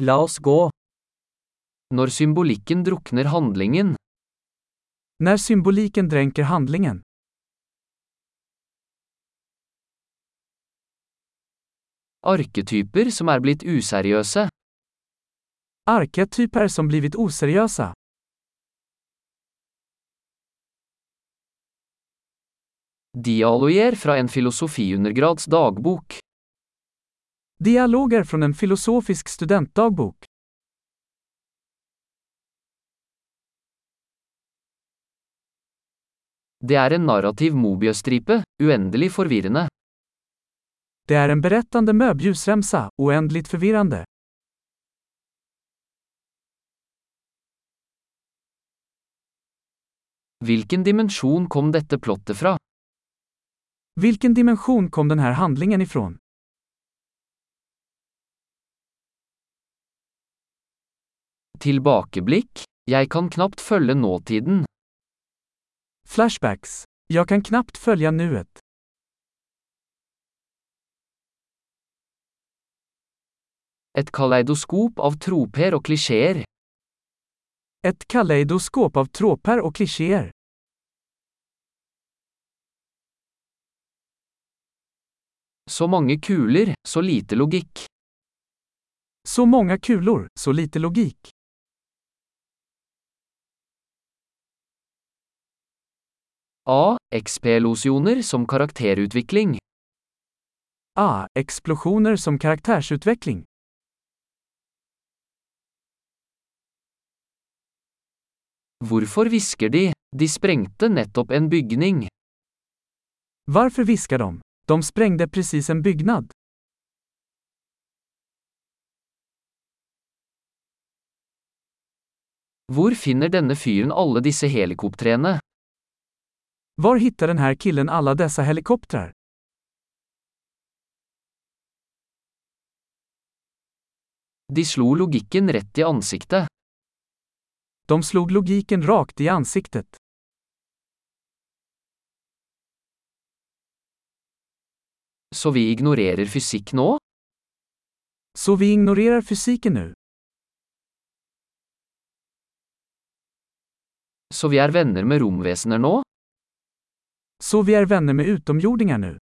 La oss gå. Når symbolikken drukner handlingen, När symboliken dränker handlingen. arketyper som er blitt useriøse, Arketyper som blivit oseriösa. dialoger fra en filosofiundergrads dagbok, Dialoger från en filosofisk studentdagbok. det er en narrativ mobiøstripe, uendelig forvirrende. Det är en berättande möbljusremsa, oändligt förvirrande. Hvilken dimensjon kom dette plottet fra? Vilken dimension kom den här handlingen ifrån? Tilbakeblikk? Jeg kan knapt følge nåtiden. Flashbacks. Jag kan knappt följa nuet. Et kaleidoskop av troper og klisjeer. Ett kaleidoskop av tråpar och klichéer. Så mange kuler, så lite logikk. Så många kulor, så lite logik. A. XP-losjoner som karakterutvikling. A. Eksplosjoner som karaktersutvikling. Hvorfor hvisker de? De sprengte nettopp en bygning. Varför viskar de? De sprängde precis en byggnad. Hvor finner denne fyren alle disse helikoptrene? Var hittar den här killen alla dessa helikoptrar? De slo logikken rett i ansiktet. De slog logiken rakt i ansiktet. Så vi ignorerer fysikk nå? Så vi ignorerar fysiken nu. Så vi er venner med romvesener nå? Så vi er vänner med utomjordingar nu.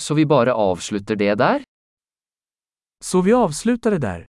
Så vi bare avslutter det der? Så vi avslutar det där.